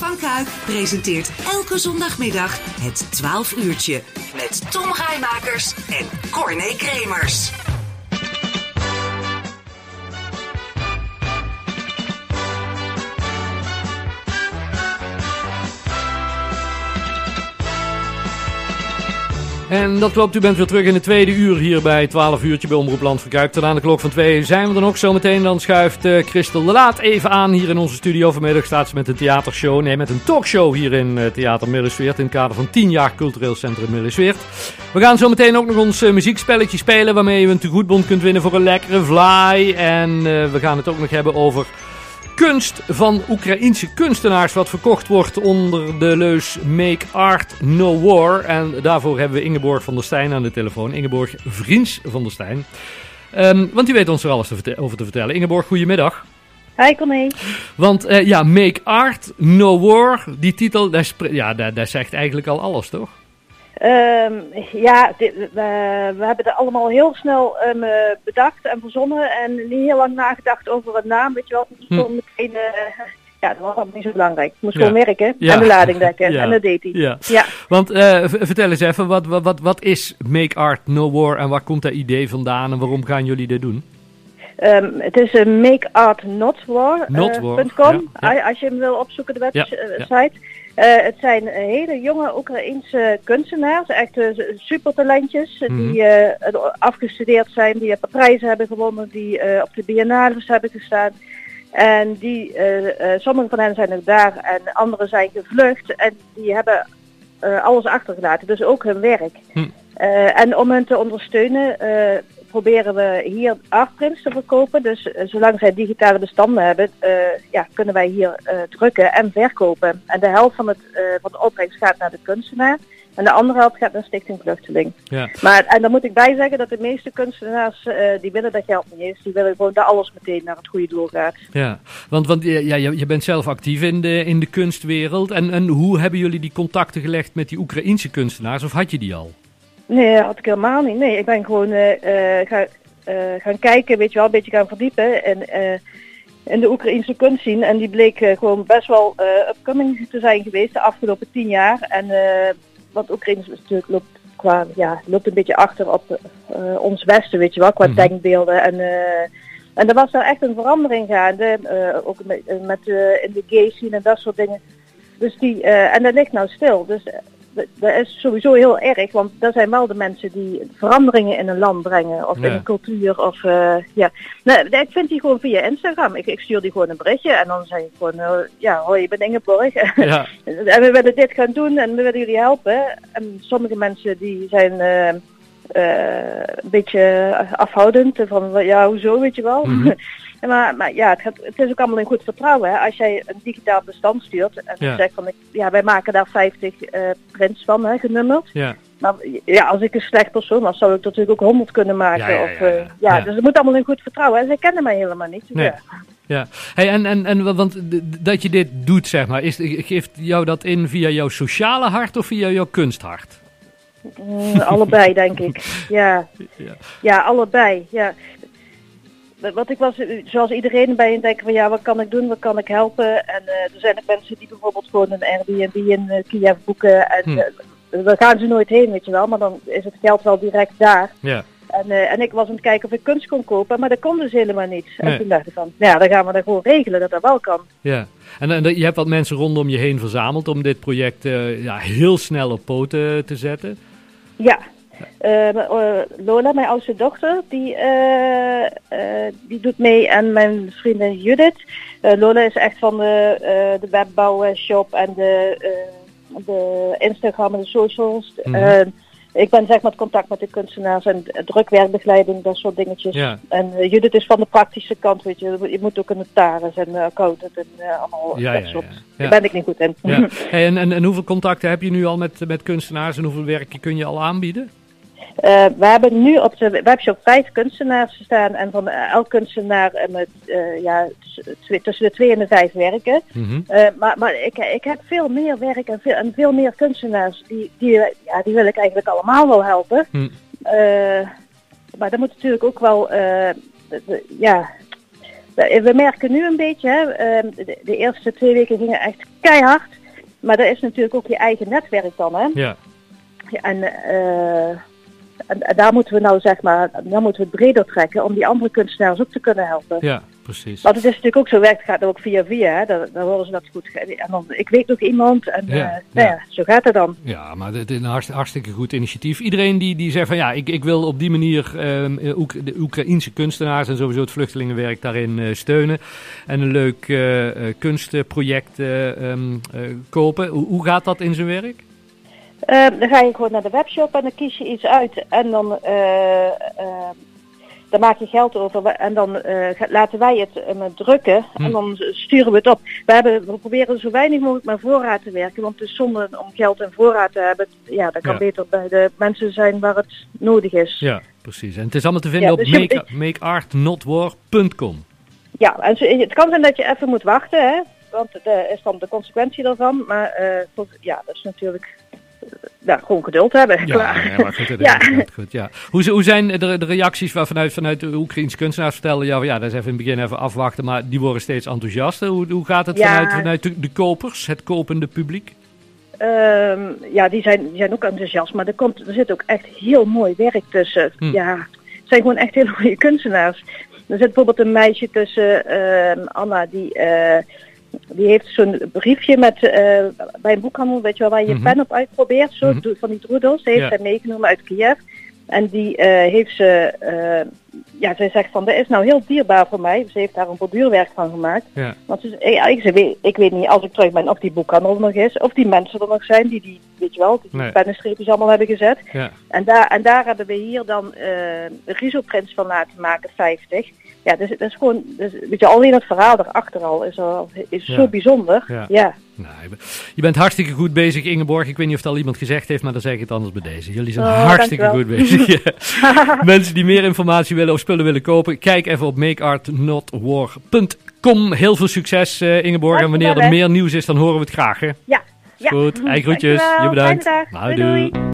van Kuik presenteert elke zondagmiddag het 12 uurtje met Tom Rijmakers en Corné Kremers. En dat klopt, u bent weer terug in het tweede uur hier bij 12 uurtje bij Omroep Land Verkuikt. Tot aan de klok van 2 zijn we er nog. Zometeen dan schuift uh, Christel de Laat even aan hier in onze studio. Vanmiddag staat ze met een theatershow, nee met een talkshow hier in uh, Theater Millesweert. In het kader van 10 jaar Cultureel Centrum Millesweert. We gaan zometeen ook nog ons uh, muziekspelletje spelen waarmee je een tegoedbon kunt winnen voor een lekkere fly. En we gaan het ook nog hebben over kunst van Oekraïense kunstenaars wat verkocht wordt onder de leus Make Art No War. En daarvoor hebben we Ingeborg van der Stijn aan de telefoon. Ingeborg Vriends van der Stijn. Um, want die weet ons er alles over te vertellen. Ingeborg, goedemiddag. Hi Connie. Want uh, ja, Make Art No War, die titel, daar, ja, daar, daar zegt eigenlijk al alles, toch? Um, ja, dit, we, we, hebben er allemaal heel snel um, bedacht en verzonnen en niet heel lang nagedacht over een naam. Weet je wel, hm. meteen, uh, ja, dat was allemaal niet zo belangrijk. Moest ja. gewoon werken ja. en de lading dekken ja. en dat deed hij. Ja. ja. Want uh, vertel eens even, wat, wat, wat is Make Art No War en waar komt dat idee vandaan en waarom gaan jullie dit doen? Um, het is makeartnotwar.com, uh, als je hem wil opzoeken, de website. Uh, het zijn hele jonge Oekraïense kunstenaars, echt uh, supertalentjes, mm. die uh, afgestudeerd zijn, die prijzen hebben gewonnen, die op de biennales hebben gestaan. En die, sommige van hen zijn nog daar en anderen zijn gevlucht en die hebben alles achtergelaten, dus ook hun werk. Mm. en om hen te ondersteunen proberen we hier artprints te verkopen. Dus uh, zolang zij digitale bestanden hebben, uh, ja, kunnen wij hier uh, drukken en verkopen. En de helft van, het, van de opbrengst gaat naar de kunstenaar. En de andere helft gaat naar Stichting Vluchteling. Ja. Maar, en dan moet ik bij zeggen dat de meeste kunstenaars, die willen dat geld niet eens. Die willen gewoon dat alles meteen naar het goede doel gaat. Ja, want, want ja, je, je bent zelf actief in de, in de kunstwereld. En, en hoe hebben jullie die contacten gelegd met die Oekraïense kunstenaars? Of had je die al? Nee, had ik helemaal niet. Nee, ik ben gewoon uh, gaan, uh, gaan kijken, weet je wel, een beetje gaan verdiepen en in de Oekraïnse kunst zien. En die bleek gewoon best wel upcoming te zijn geweest de afgelopen tien jaar. En wat Oekraïne natuurlijk loopt qua, ja, loopt een beetje achter op ons Westen, weet je wel, qua mm -hmm. denkbeelden. En, en er was daar echt een verandering gaande, ook met, met in de gay scene en dat soort dingen. Dus die, en dat ligt nou stil. Dus dat is sowieso heel erg, want dat zijn wel de mensen die veranderingen in een land brengen of in een cultuur. Of, uh, ja. Nou, ik vind die gewoon via Instagram. Ik, ik stuur die gewoon een berichtje en dan zeg ik gewoon, uh, ja, hoi, ik ben Ingeborg. Ja. en we willen dit gaan doen en we willen jullie helpen. En sommige mensen die zijn uh, een beetje afhoudend van, ja, hoezo, weet je wel. Mm -hmm. Maar, maar ja, het, gaat, het, is ook allemaal in goed vertrouwen. Hè? Als jij een digitaal bestand stuurt en ja. zegt van ik, ja, wij maken daar 50 uh, prints van, hè, genummerd. Ja. Maar ja, als ik een slecht persoon was, zou ik natuurlijk ook 100 kunnen maken. Ja, of, uh, ja, dus het moet allemaal in goed vertrouwen. Hè? Zij kennen mij helemaal niet. Dus nee. ja. Ja, hey, en, en, en want dat je dit doet, zeg maar, is, geeft jou dat in via jouw sociale hart of via jouw kunsthart? Mm, allebei, denk ik. Ja. ja. Ja, allebei. Ja wat ik was, zoals iedereen bij je denken van ja, wat kan ik doen, wat kan ik helpen? En uh, er zijn ook mensen die bijvoorbeeld gewoon een Airbnb in uh, Kiev boeken en hm. uh, daar gaan ze nooit heen, weet je wel, maar dan is het geld wel direct daar. Ja. En, en ik was aan het kijken of ik kunst kon kopen, maar dat kon dus helemaal niet. Nee. En toen dacht ik van, ja, dan gaan we dat gewoon regelen dat dat wel kan. Ja, en, en je hebt wat mensen rondom je heen verzameld om dit project ja, heel snel op poten te zetten. Ja, uh, Lola, mijn oudste dochter, die, uh, uh, die doet mee en mijn vriendin Judith. Lola is echt van de, de webbouwshop en de, de Instagram en de socials. Mm -hmm. ik ben zeg maar het contact met de kunstenaars en drukwerkbegeleiding, dat soort dingetjes. Ja. En Judith is van de praktische kant, weet je. Je moet ook een notaris en accountant en allemaal ja, dat ja, soort. Daar ben ik niet goed in. Hey, en, en, en hoeveel contacten heb je nu al met, met kunstenaars en hoeveel werk kun je al aanbieden? Uh, we hebben nu op de webshop vijf kunstenaars staan en van elk kunstenaar uh, met ja, tussen de twee en de vijf werken. Mm -hmm. maar maar ik, ik heb veel meer werk en veel, en veel meer kunstenaars die, die, ja, die wil ik eigenlijk allemaal wel helpen. Mm. maar dat moet natuurlijk ook wel, ja, we merken nu een beetje, hè, de, de, eerste twee weken gingen echt keihard. Maar dat is natuurlijk ook je eigen netwerk dan, hè? Ja. Ja, En, eh, en, en daar moeten we nou zeg maar, daar moeten we het breder trekken om die andere kunstenaars ook te kunnen helpen. Ja, precies. Want het is natuurlijk ook zo werkt, gaat ook via via, hè? Dan, dan horen ze dat goed. En dan, ik weet nog iemand en Ja, eh, nou ja. zo gaat het dan. Ja, maar het is een hartst- hartstikke goed initiatief. Iedereen die, die zegt van ja, ik, ik wil op die manier ehm, eh, Oek- de Oekraïense kunstenaars en sowieso het vluchtelingenwerk daarin eh, steunen. En een leuk kunstproject eh, ehm, eh, kopen. Hoe, hoe gaat dat in zijn werk? Eh, dan ga je gewoon naar de webshop en dan kies je iets uit en dan, eh, eh, dan maak je geld over en dan eh, laten wij het eh, drukken Hm. en dan sturen we het op. We, hebben, we proberen zo weinig mogelijk met voorraad te werken, want het is zonde om geld en voorraad te hebben. Ja, dat kan Ja. beter bij de mensen zijn waar het nodig is. Ja, precies. En het is allemaal te vinden Ja, op dus je- make, makeartnotwar.com. Ja, en het kan zijn dat je even moet wachten, hè? want dat is dan de consequentie daarvan. Maar ja, dat is natuurlijk ja, gewoon geduld hebben. Ja, klaar. maar goed, dat Ja. goed, ja. Hoe, hoe zijn de, de reacties vanuit, vanuit de Oekraïnse kunstenaars vertellen? Ja, ja, dat is even in het begin even afwachten, maar die worden steeds enthousiaster. Hoe, hoe gaat het Ja. vanuit, vanuit de, de kopers, het kopende publiek? Ehm, ja, die zijn, die zijn ook enthousiast, maar er, komt, er zit ook echt heel mooi werk tussen. Hm. Ja, het zijn gewoon echt hele goede kunstenaars. Er zit bijvoorbeeld een meisje tussen, ehm, Anna, die, eh, die heeft zo'n briefje met, eh, bij een boekhandel, weet je wel, waar je Mhm. pen op uitprobeert, zo, Mhm. van die droedels. Heeft Ja. meegenomen uit Kiev. En die eh, heeft ze, eh, ja, zij zegt van, dat is nou heel dierbaar voor mij. Ze heeft daar een borduurwerk van gemaakt. Ja, Want ze, ja, ik, ze weet, ik weet niet, als ik terug ben, of die boekhandel er nog is, of die mensen er nog zijn die die, weet je wel, die, Nee. pennenstreepjes allemaal hebben gezet. ja. En daar, en daar hebben we hier dan eh risoprints van laten maken, 50. Ja, dus dat is gewoon, dus, weet je, alleen het verhaal erachter al is, al, is Ja. zo bijzonder. Ja. Ja. Nou, je, bent- hartstikke goed bezig, Ingeborg. Ik weet niet of het al iemand gezegd heeft, maar dan zeg ik het anders bij deze. Jullie zijn Oh, hartstikke goed bezig. Mensen die meer informatie willen of spullen willen kopen, kijk even op makeartnotwar.com. Heel veel succes, eh, Ingeborg. En wanneer er meer nieuws is, dan horen we het graag. Hè? Ja. ja. Goed, ei groetjes. Dankjewel. Je bedankt. Nou, doei. doei. doei.